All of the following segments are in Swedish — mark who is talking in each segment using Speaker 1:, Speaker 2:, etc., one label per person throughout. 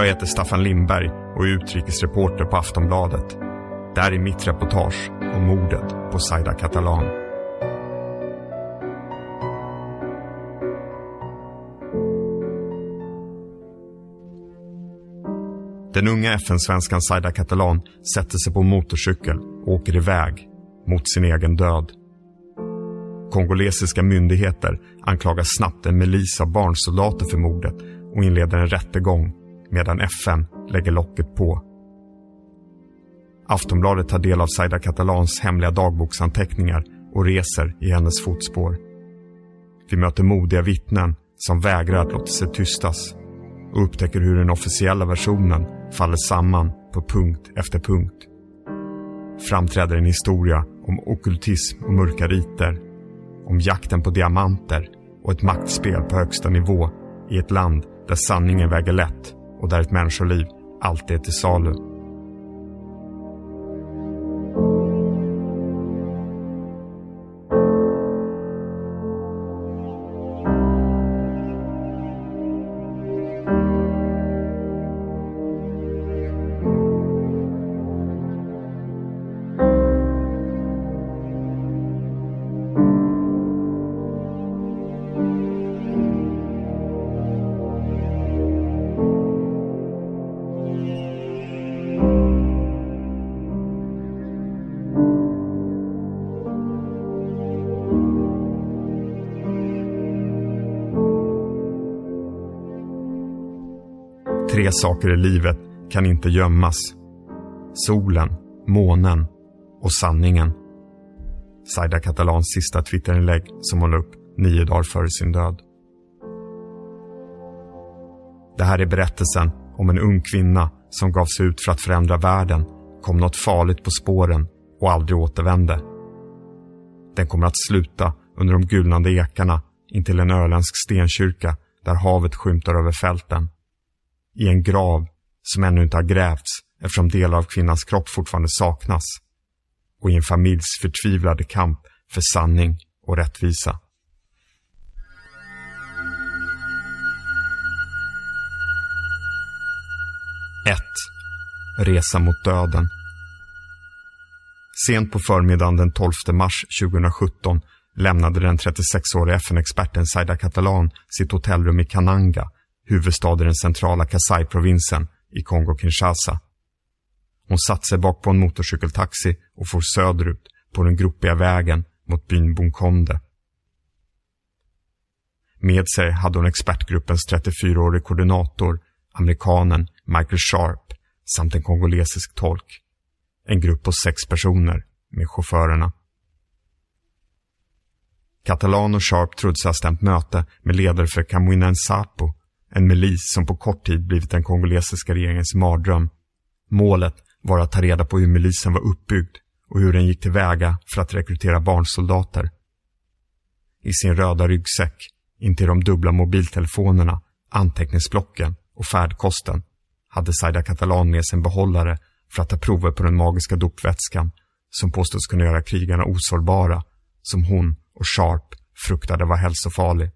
Speaker 1: Jag heter Staffan Lindberg och är utrikesreporter på Aftonbladet. Där är mitt reportage om mordet på Zaida Catalan. Den unga FN-svenskan Zaida Catalan sätter sig på en motorcykel och åker iväg mot sin egen död. Kongolesiska myndigheter anklagar snabbt en milis av barnsoldater för mordet och inleder en rättegång medan FN lägger locket på. Aftonbladet tar del av Zaida Catalans hemliga dagboksanteckningar och reser i hennes fotspår. Vi möter modiga vittnen som vägrar att låta sig tystas och upptäcker hur den officiella versionen faller samman på punkt efter punkt. Framträder en historia om okultism och mörka riter, om jakten på diamanter och ett maktspel på högsta nivå i ett land där sanningen väger lätt och där ett människoliv alltid är till salu. Tre saker i livet kan inte gömmas. Solen, månen och sanningen. Zaida Catalans sista Twitterinlägg som hon la upp nio dagar före sin död. Det här är berättelsen om en ung kvinna som gav sig ut för att förändra världen, kom något farligt på spåren och aldrig återvände. Den kommer att sluta under de gulnande ekarna intill en öländsk stenkyrka där havet skymtar över fälten i en grav som ännu inte har grävts eftersom delar av kvinnans kropp fortfarande saknas och i en familjs förtvivlade kamp för sanning och rättvisa. Ett. Resa mot döden. Sent på förmiddagen den 12 mars 2017 lämnade den 36-åriga FN-experten Zaida Catalan sitt hotellrum i Kananga huvudstad i den centrala Kasai-provinsen i Kongo-Kinshasa. Hon satte sig bak på en motorcykeltaxi och for söderut på den gropiga vägen mot byn Bunkonde. Med sig hade hon expertgruppens 34-årige koordinator, amerikanen Michael Sharp samt en kongolesisk tolk. En grupp på sex personer med chaufförerna. Catalan och Sharp trodde sig ha stämt möte med ledare för Kamwinen Sapo en milis som på kort tid blivit den kongolesiska regeringens mardröm. Målet var att ta reda på hur milisen var uppbyggd och hur den gick tillväga för att rekrytera barnsoldater. I sin röda ryggsäck, intill de dubbla mobiltelefonerna, anteckningsblocken och färdkosten hade Zaida Catalan med sig en behållare för att ta prover på den magiska dopvätskan som påstås kunna göra krigarna osårbara, som hon och Sharp fruktade var hälsofarlig.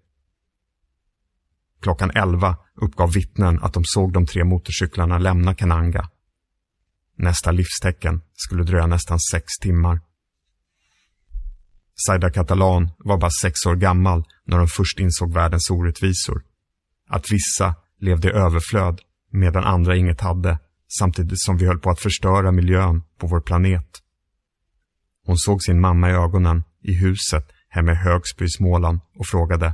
Speaker 1: Klockan 11 uppgav vittnen att de såg de tre motorcyklarna lämna Kananga. Nästa livstecken skulle dröja nästan sex timmar. Zaida Catalan var bara sex år gammal när de först insåg världens orättvisor. Att vissa levde i överflöd medan andra inget hade samtidigt som vi höll på att förstöra miljön på vår planet. Hon såg sin mamma i ögonen i huset hemma i Högsby i Småland och frågade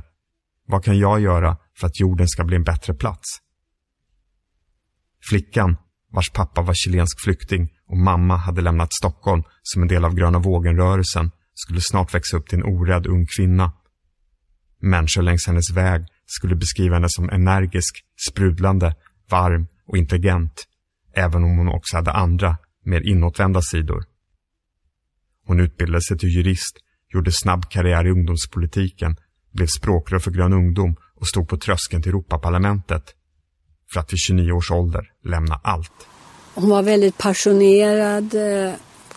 Speaker 1: vad kan jag göra för att jorden ska bli en bättre plats. Flickan, vars pappa var chilensk flykting och mamma hade lämnat Stockholm som en del av gröna vågen-rörelsen, skulle snart växa upp till en orädd ung kvinna. Människor längs hennes väg skulle beskriva henne som energisk, sprudlande, varm och intelligent, även om hon också hade andra, mer inåtvända sidor. Hon utbildade sig till jurist, gjorde snabb karriär i ungdomspolitiken, blev språkrör för Grön ungdom och stod på tröskeln till Europaparlamentet för att vid 29 års ålder lämna allt.
Speaker 2: Hon var väldigt passionerad, eh,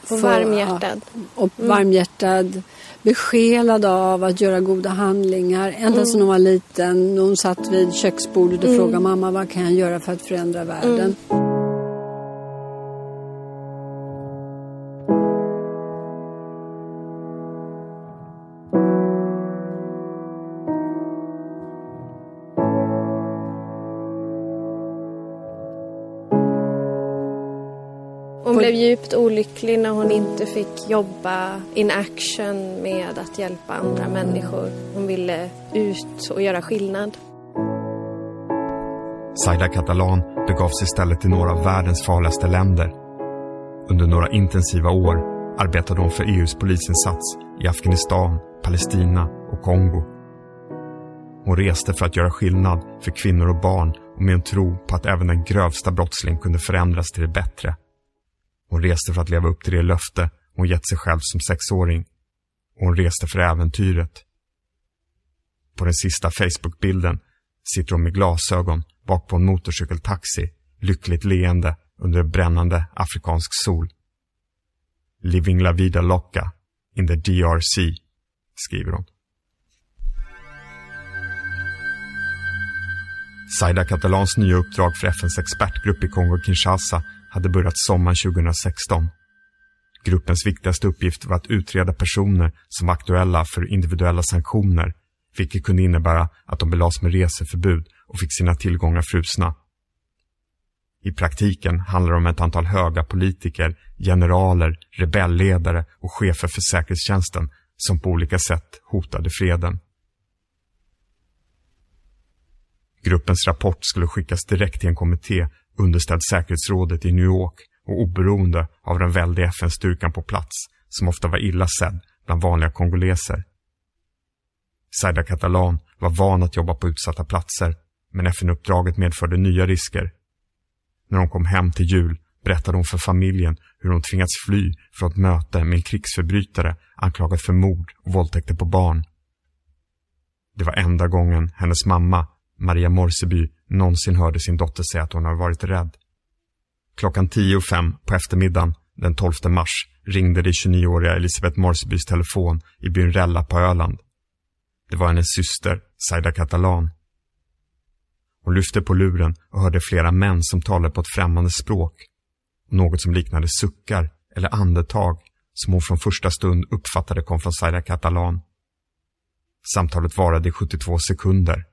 Speaker 2: Och varmhjärtad.
Speaker 3: Och varmhjärtad, besjälad av att göra goda handlingar. Ända mm. sedan hon var liten. Hon satt vid köksbordet och mm. frågade mamma vad kan jag göra för att förändra världen. Mm.
Speaker 2: Blev djupt olycklig när hon inte fick jobba in action med att hjälpa andra människor. Hon ville ut och göra skillnad.
Speaker 1: Saida Catalan begav sig istället till några av världens farligaste länder. Under några intensiva år arbetade hon för EUs polisinsats i Afghanistan, Palestina och Kongo. Hon reste för att göra skillnad för kvinnor och barn och med en tro på att även den grövsta brottsling kunde förändras till det bättre. Hon reste för att leva upp till det löfte hon gett sig själv som sexåring. Och hon reste för äventyret. På den sista Facebook-bilden sitter hon med glasögon bak på en motorcykeltaxi, lyckligt leende under en brännande afrikansk sol. Living la vida loca in the DRC, skriver hon. Saida Catalans nya uppdrag för FNs expertgrupp i Kongo-Kinshasa hade börjat sommaren 2016. Gruppens viktigaste uppgift var att utreda personer som var aktuella för individuella sanktioner, vilket kunde innebära att de belades med reseförbud och fick sina tillgångar frusna. I praktiken handlar det om ett antal höga politiker, generaler, rebellledare och chefer för säkerhetstjänsten som på olika sätt hotade freden. Gruppens rapport skulle skickas direkt till en kommitté underställd säkerhetsrådet i New York och oberoende av den väldiga FN-styrkan på plats som ofta var illa sedd bland vanliga kongoleser. Saida Catalan var van att jobba på utsatta platser men FN-uppdraget medförde nya risker. När hon kom hem till jul berättade hon för familjen hur hon tvingats fly från ett möte med en krigsförbrytare anklagad för mord och våldtäkter på barn. Det var enda gången hennes mamma, Maria Morseby, någonsin hörde sin dotter säga att hon hade varit rädd. Klockan tio och fem på eftermiddagen den 12 mars ringde det 29-åriga Elisabeth Morsebys telefon i byn Rella på Öland. Det var hennes syster, Saida Catalan. Hon lyfte på luren och hörde flera män som talade på ett främmande språk. Något som liknade suckar eller andetag som hon från första stund uppfattade kom från Saida Catalan. Samtalet varade i 72 sekunder.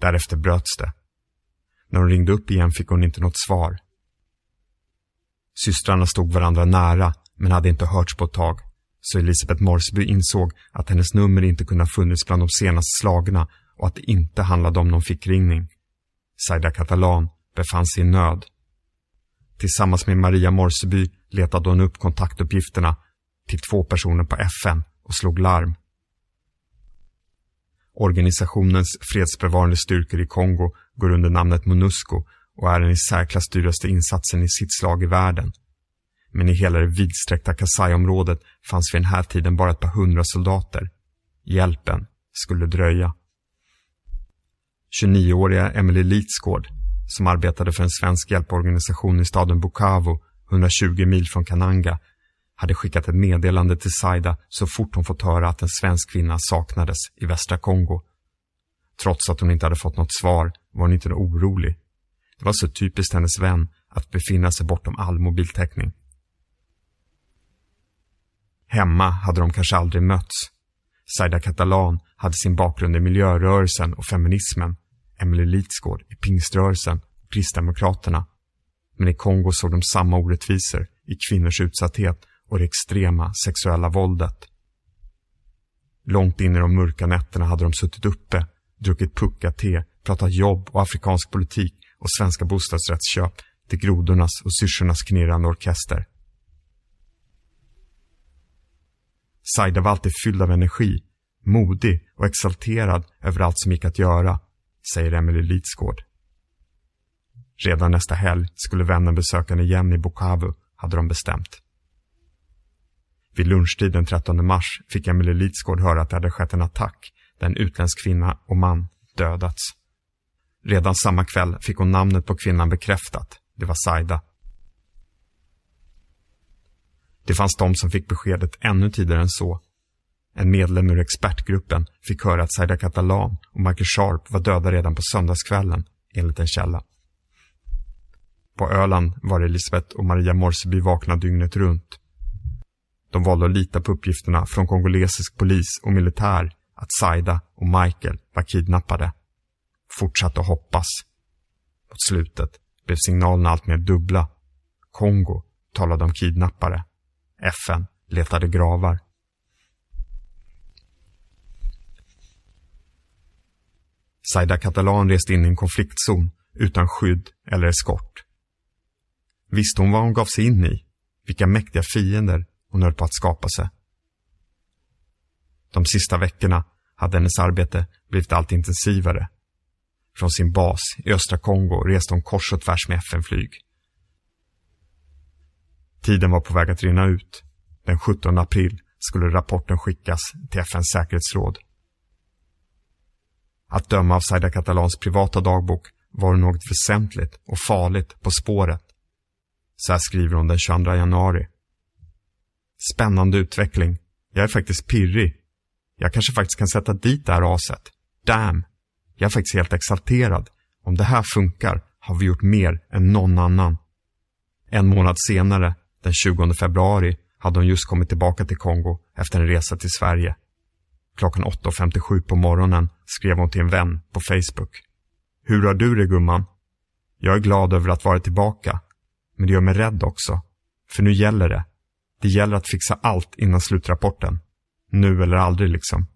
Speaker 1: Därefter bröts det. När hon ringde upp igen fick hon inte något svar. Systrarna stod varandra nära men hade inte hörts på ett tag. Så Elisabeth Morsby insåg att hennes nummer inte kunde ha funnits bland de senast slagna och att det inte handlade om någon fickringning. Saida Catalan befann sig i nöd. Tillsammans med Maria Morseby letade hon upp kontaktuppgifterna till två personer på FN och slog larm. Organisationens fredsbevarande styrkor i Kongo går under namnet MONUSCO och är den i särklass dyraste insatsen i sitt slag i världen. Men i hela det vidsträckta Kasai-området fanns vid den här tiden bara ett par hundra soldater. Hjälpen skulle dröja. 29-åriga Emily Litsgård, som arbetade för en svensk hjälporganisation i staden Bukavu, 120 mil från Kananga, hade skickat ett meddelande till Saida så fort hon fått höra att en svensk kvinna saknades i västra Kongo. Trots att hon inte hade fått något svar var hon inte orolig. Det var så typiskt hennes vän att befinna sig bortom all mobiltäckning. Hemma hade de kanske aldrig mötts. Saida Catalan hade sin bakgrund i miljörörelsen och feminismen. Emily Litsgård i pingströrelsen och Kristdemokraterna. Men i Kongo såg de samma orättvisor i kvinnors utsatthet och det extrema sexuella våldet. Långt in i de mörka nätterna hade de suttit uppe, druckit pucka-te, pratat jobb och afrikansk politik och svenska bostadsrättsköp till grodornas och syrsornas knirrande orkester. Saida var alltid fylld av energi, modig och exalterad över allt som gick att göra, säger Emily Litsgård. Redan nästa helg skulle vännen besöka henne igen i Bukavu, hade de bestämt. Vid lunchtid den 13 mars fick Emily Litsgård höra att det hade skett en attack där en utländsk kvinna och man dödats. Redan samma kväll fick hon namnet på kvinnan bekräftat. Det var Saida. Det fanns de som fick beskedet ännu tidigare än så. En medlem ur expertgruppen fick höra att Zaida Catalan och Michael Sharp var döda redan på söndagskvällen, enligt en källa. På Öland var Elisabeth och Maria Morseby vakna dygnet runt. De valde att lita på uppgifterna från kongolesisk polis och militär att Saida och Michael var kidnappade. Fortsatte att hoppas. Mot slutet blev signalerna allt mer dubbla. Kongo talade om kidnappare. FN letade gravar. Saida Catalan reste in i en konfliktzon utan skydd eller eskort. Visste hon vad hon gav sig in i? Vilka mäktiga fiender hon höll på att skapa sig. De sista veckorna hade hennes arbete blivit allt intensivare. Från sin bas i östra Kongo reste hon kors och tvärs med FN-flyg. Tiden var på väg att rinna ut. Den 17 april skulle rapporten skickas till FNs säkerhetsråd. Att döma av Saida Catalans privata dagbok var det något väsentligt och farligt på spåret. Så här skriver hon den 22 januari. Spännande utveckling. Jag är faktiskt pirrig. Jag kanske faktiskt kan sätta dit det här aset. Damn! Jag är faktiskt helt exalterad. Om det här funkar har vi gjort mer än någon annan. En månad senare, den 20 februari, hade hon just kommit tillbaka till Kongo efter en resa till Sverige. Klockan 8.57 på morgonen skrev hon till en vän på Facebook. Hur har du det gumman? Jag är glad över att vara tillbaka. Men det gör mig rädd också. För nu gäller det. Det gäller att fixa allt innan slutrapporten. Nu eller aldrig liksom.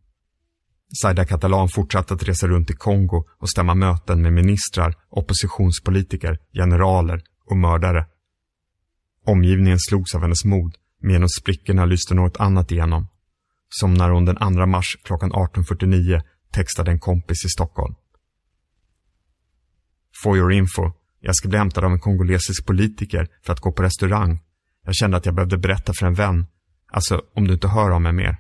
Speaker 1: Saida Catalan fortsatte att resa runt i Kongo och stämma möten med ministrar, oppositionspolitiker, generaler och mördare. Omgivningen slogs av hennes mod, men genom sprickorna lyste något annat igenom. Som när hon den 2 mars klockan 18.49 textade en kompis i Stockholm. For your info, jag ska bli hämtad av en kongolesisk politiker för att gå på restaurang. Jag kände att jag behövde berätta för en vän. Alltså, om du inte hör av mig mer.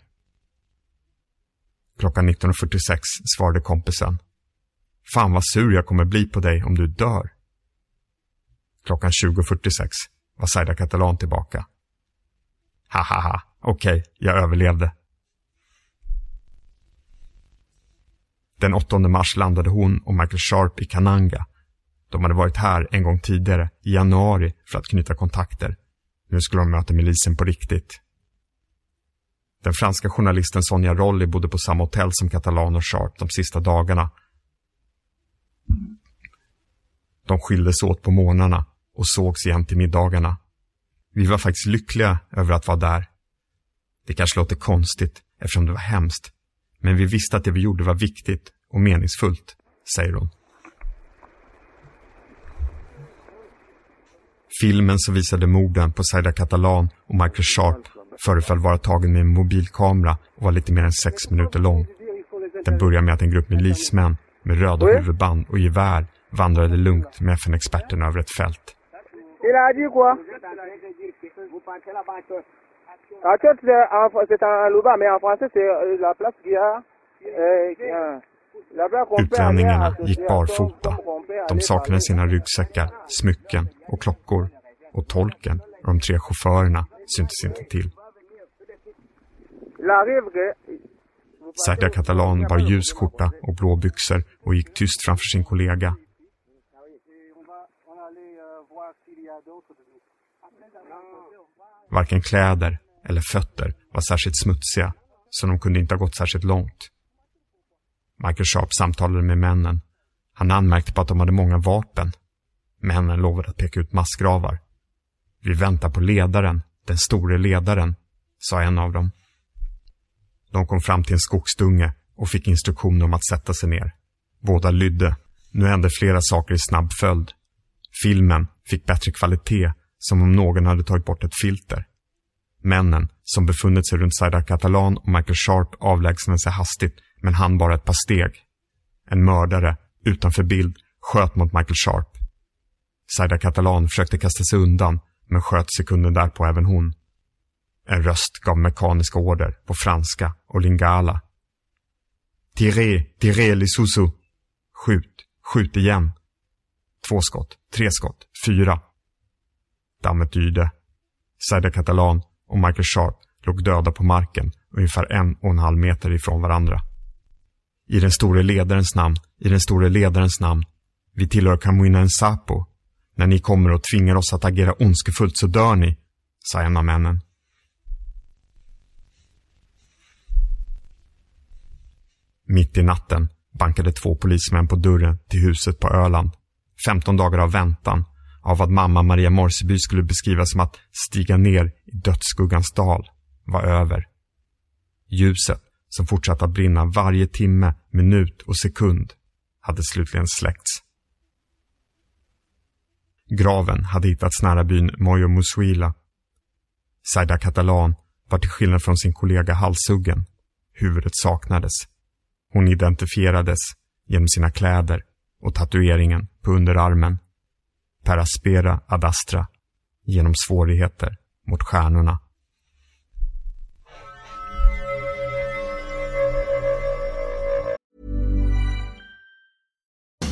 Speaker 1: Klockan 19.46 svarade kompisen. Fan vad sur jag kommer bli på dig om du dör. Klockan 20.46 var Saida Catalan tillbaka. Hahaha, okej, okay, jag överlevde. Den 8 mars landade hon och Michael Sharp i Kananga. De hade varit här en gång tidigare, i januari, för att knyta kontakter. Nu skulle de möta milisen på riktigt. Den franska journalisten Sonja Rolli bodde på samma hotell som Catalan och Sharp de sista dagarna. De skildes åt på morgnarna och sågs igen till middagarna. Vi var faktiskt lyckliga över att vara där. Det kanske låter konstigt eftersom det var hemskt, men vi visste att det vi gjorde var viktigt och meningsfullt, säger hon. Filmen som visade morden på Saida Catalan och Michael Sharp föreföll vara tagen med en mobilkamera och var lite mer än sex minuter lång. Den börjar med att en grupp milismän med röda huvudband och gevär vandrade lugnt med FN-experterna över ett fält. Utlänningarna gick barfota. De saknade sina ryggsäckar, smycken och klockor. Och tolken och de tre chaufförerna syntes inte till. Serka Catalan bar ljus skjorta och blå byxor och gick tyst framför sin kollega. Varken kläder eller fötter var särskilt smutsiga, så de kunde inte ha gått särskilt långt. Michael Sharp samtalade med männen. Han anmärkte på att de hade många vapen. Männen lovade att peka ut massgravar. Vi väntar på ledaren, den store ledaren, sa en av dem. De kom fram till en skogsdunge och fick instruktioner om att sätta sig ner. Båda lydde. Nu hände flera saker i snabb följd. Filmen fick bättre kvalitet, som om någon hade tagit bort ett filter. Männen, som befunnit sig runt Saida Catalan och Michael Sharp avlägsnade sig hastigt, men han bara ett par steg. En mördare, utanför bild, sköt mot Michael Sharp. Saida Catalan försökte kasta sig undan, men sköt sekunden därpå även hon. En röst gav mekaniska order på franska och lingala. Tiré, tiré lisusu. Skjut, skjut igen. Två skott, tre skott, fyra. Dammet yrde. Saida Catalan och Michael Sharp låg döda på marken ungefär en och en halv meter ifrån varandra. I den store ledarens namn, i den store ledarens namn. Vi tillhör Kamuina Sapo. När ni kommer och tvingar oss att agera ondskefullt så dör ni, sa en av männen. Mitt i natten bankade två polismän på dörren till huset på Öland. 15 dagar av väntan, av vad mamma Maria Morseby skulle beskriva som att stiga ner i dödsskuggans dal, var över. Ljuset, som fortsatte att brinna varje timme, minut och sekund, hade slutligen släckts. Graven hade hittats nära byn Moyo Musuila. Saida Catalan var till skillnad från sin kollega halshuggen. Huvudet saknades. Hon identifierades genom sina kläder och tatueringen på underarmen. Per aspera ad astra, genom svårigheter mot stjärnorna.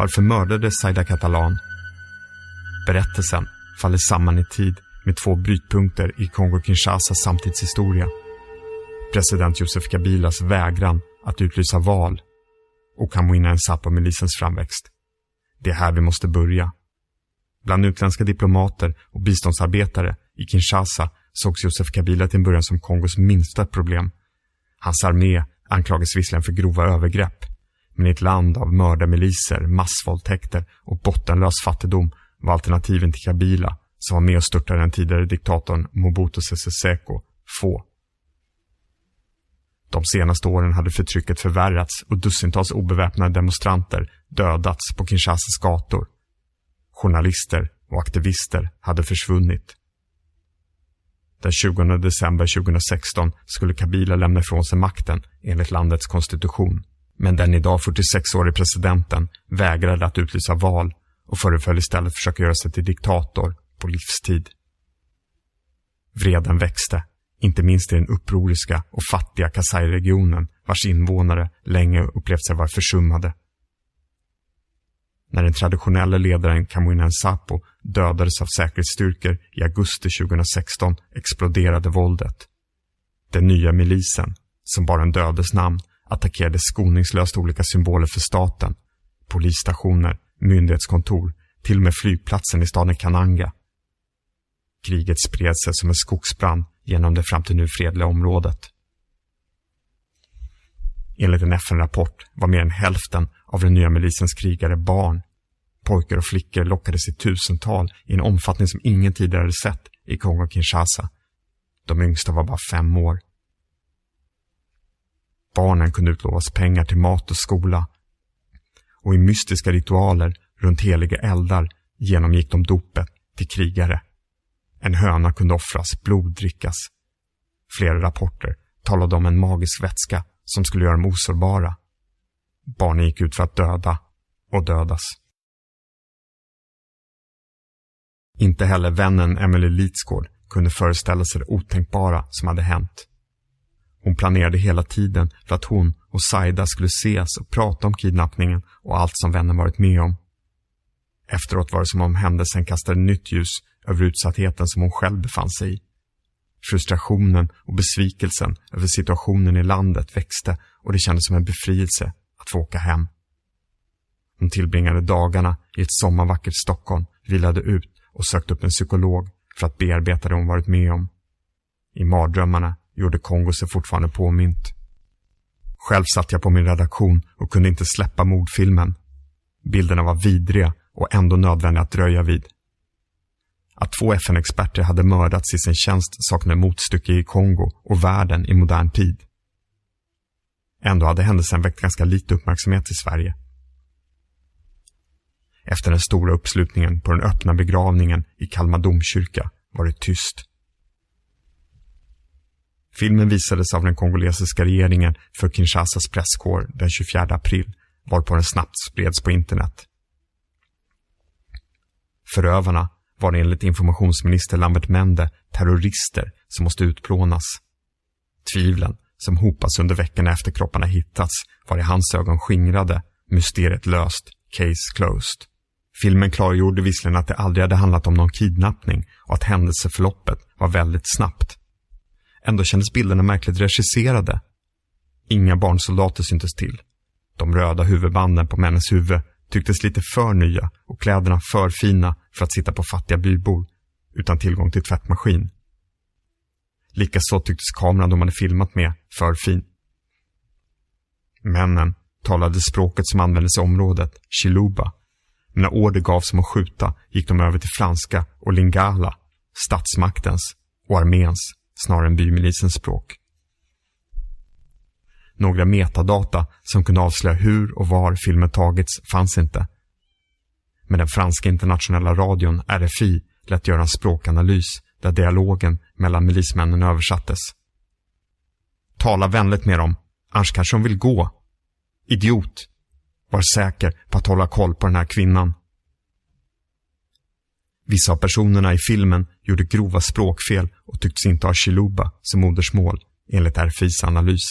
Speaker 1: Varför mördades Saida Catalan? Berättelsen faller samman i tid med två brytpunkter i Kongo-Kinshasas samtidshistoria. President Joseph Kabilas vägran att utlysa val och Kamuina Nsapo-milisens framväxt. Det är här vi måste börja. Bland utländska diplomater och biståndsarbetare i Kinshasa sågs Joseph Kabila till en början som Kongos minsta problem. Hans armé anklagas visserligen för grova övergrepp, men i ett land av mördarmiliser, massvåldtäkter och bottenlös fattigdom var alternativen till Kabila, som var med och störtade den tidigare diktatorn Mobutu Sese Seko, få. De senaste åren hade förtrycket förvärrats och dussintals obeväpnade demonstranter dödats på Kinshasas gator. Journalister och aktivister hade försvunnit. Den 20 december 2016 skulle Kabila lämna ifrån sig makten enligt landets konstitution. Men den idag 46-årige presidenten vägrade att utlysa val och föreföll istället försöka göra sig till diktator på livstid. Vreden växte, inte minst i den upproriska och fattiga Kasai-regionen vars invånare länge upplevt sig vara försummade. När den traditionella ledaren Kamuina Nsapo dödades av säkerhetsstyrkor i augusti 2016 exploderade våldet. Den nya milisen, som bar en dödes namn, attackerade skoningslöst olika symboler för staten, polisstationer, myndighetskontor, till och med flygplatsen i staden Kananga. Kriget spred sig som en skogsbrand genom det fram till nu fredliga området. Enligt en FN-rapport var mer än hälften av den nya milisens krigare barn. Pojkar och flickor lockades i tusental i en omfattning som ingen tidigare sett i Kongo-Kinshasa. De yngsta var bara fem år. Barnen kunde utlovas pengar till mat och skola. Och i mystiska ritualer runt heliga eldar genomgick de dopet till krigare. En höna kunde offras, blod drickas. Flera rapporter talade om en magisk vätska som skulle göra dem osårbara. Barnen gick ut för att döda och dödas. Inte heller vännen Emily Litsgård kunde föreställa sig det otänkbara som hade hänt. Hon planerade hela tiden för att hon och Saida skulle ses och prata om kidnappningen och allt som vännen varit med om. Efteråt var det som om händelsen kastade nytt ljus över utsattheten som hon själv befann sig i. Frustrationen och besvikelsen över situationen i landet växte och det kändes som en befrielse att få åka hem. Hon tillbringade dagarna i ett sommarvackert Stockholm, vilade ut och sökte upp en psykolog för att bearbeta det hon varit med om. I mardrömmarna gjorde Kongo sig fortfarande påmint. Själv satt jag på min redaktion och kunde inte släppa mordfilmen. Bilderna var vidriga och ändå nödvändiga att dröja vid. Att två FN-experter hade mördats i sin tjänst saknade motstycke i Kongo och världen i modern tid. Ändå hade händelsen väckt ganska lite uppmärksamhet i Sverige. Efter den stora uppslutningen på den öppna begravningen i Kalmar domkyrka var det tyst. Filmen visades av den kongolesiska regeringen för Kinshasas presskår den 24 april, varpå den snabbt spreds på internet. Förövarna var enligt informationsminister Lambert Mende terrorister som måste utplånas. Tvivlen som hopas under veckorna efter kropparna hittats var i hans ögon skingrade, mysteriet löst, case closed. Filmen klargjorde visserligen att det aldrig hade handlat om någon kidnappning och att händelseförloppet var väldigt snabbt. Ändå kändes bilderna märkligt regisserade. Inga barnsoldater syntes till. De röda huvudbanden på männens huvud tycktes lite för nya och kläderna för fina för att sitta på fattiga bybor utan tillgång till tvättmaskin. Likaså tycktes kameran de hade filmat med för fin. Männen talade språket som användes i området, chiluba. Men när order gavs om att skjuta gick de över till franska och lingala, statsmaktens och arméns snarare än bymilisens språk. Några metadata som kunde avslöja hur och var filmen tagits fanns inte. Men den franska internationella radion RFI lät göra en språkanalys där dialogen mellan milismännen översattes. Tala vänligt med dem, annars kanske de vill gå. Idiot. Var säker på att hålla koll på den här kvinnan. Vissa av personerna i filmen gjorde grova språkfel och tycktes inte ha chiluba som modersmål, enligt RFIs analys.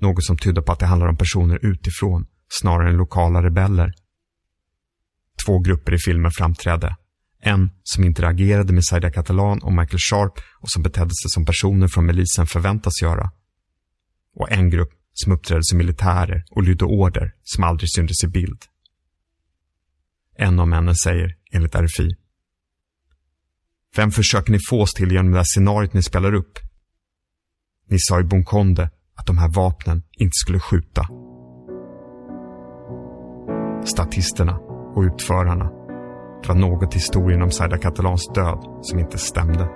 Speaker 1: Något som tydde på att det handlar om personer utifrån, snarare än lokala rebeller. Två grupper i filmen framträdde. En som interagerade med Saida Catalan och Michael Sharp och som betedde sig som personer från milisen förväntas göra. Och en grupp som uppträdde som militärer och lydde order som aldrig syntes i bild. En av männen säger, enligt RFI, vem försöker ni få oss till genom det här scenariot ni spelar upp? Ni sa i Bonkonde att de här vapnen inte skulle skjuta. Statisterna och utförarna. Det var något i historien om Saida Catalans död som inte stämde.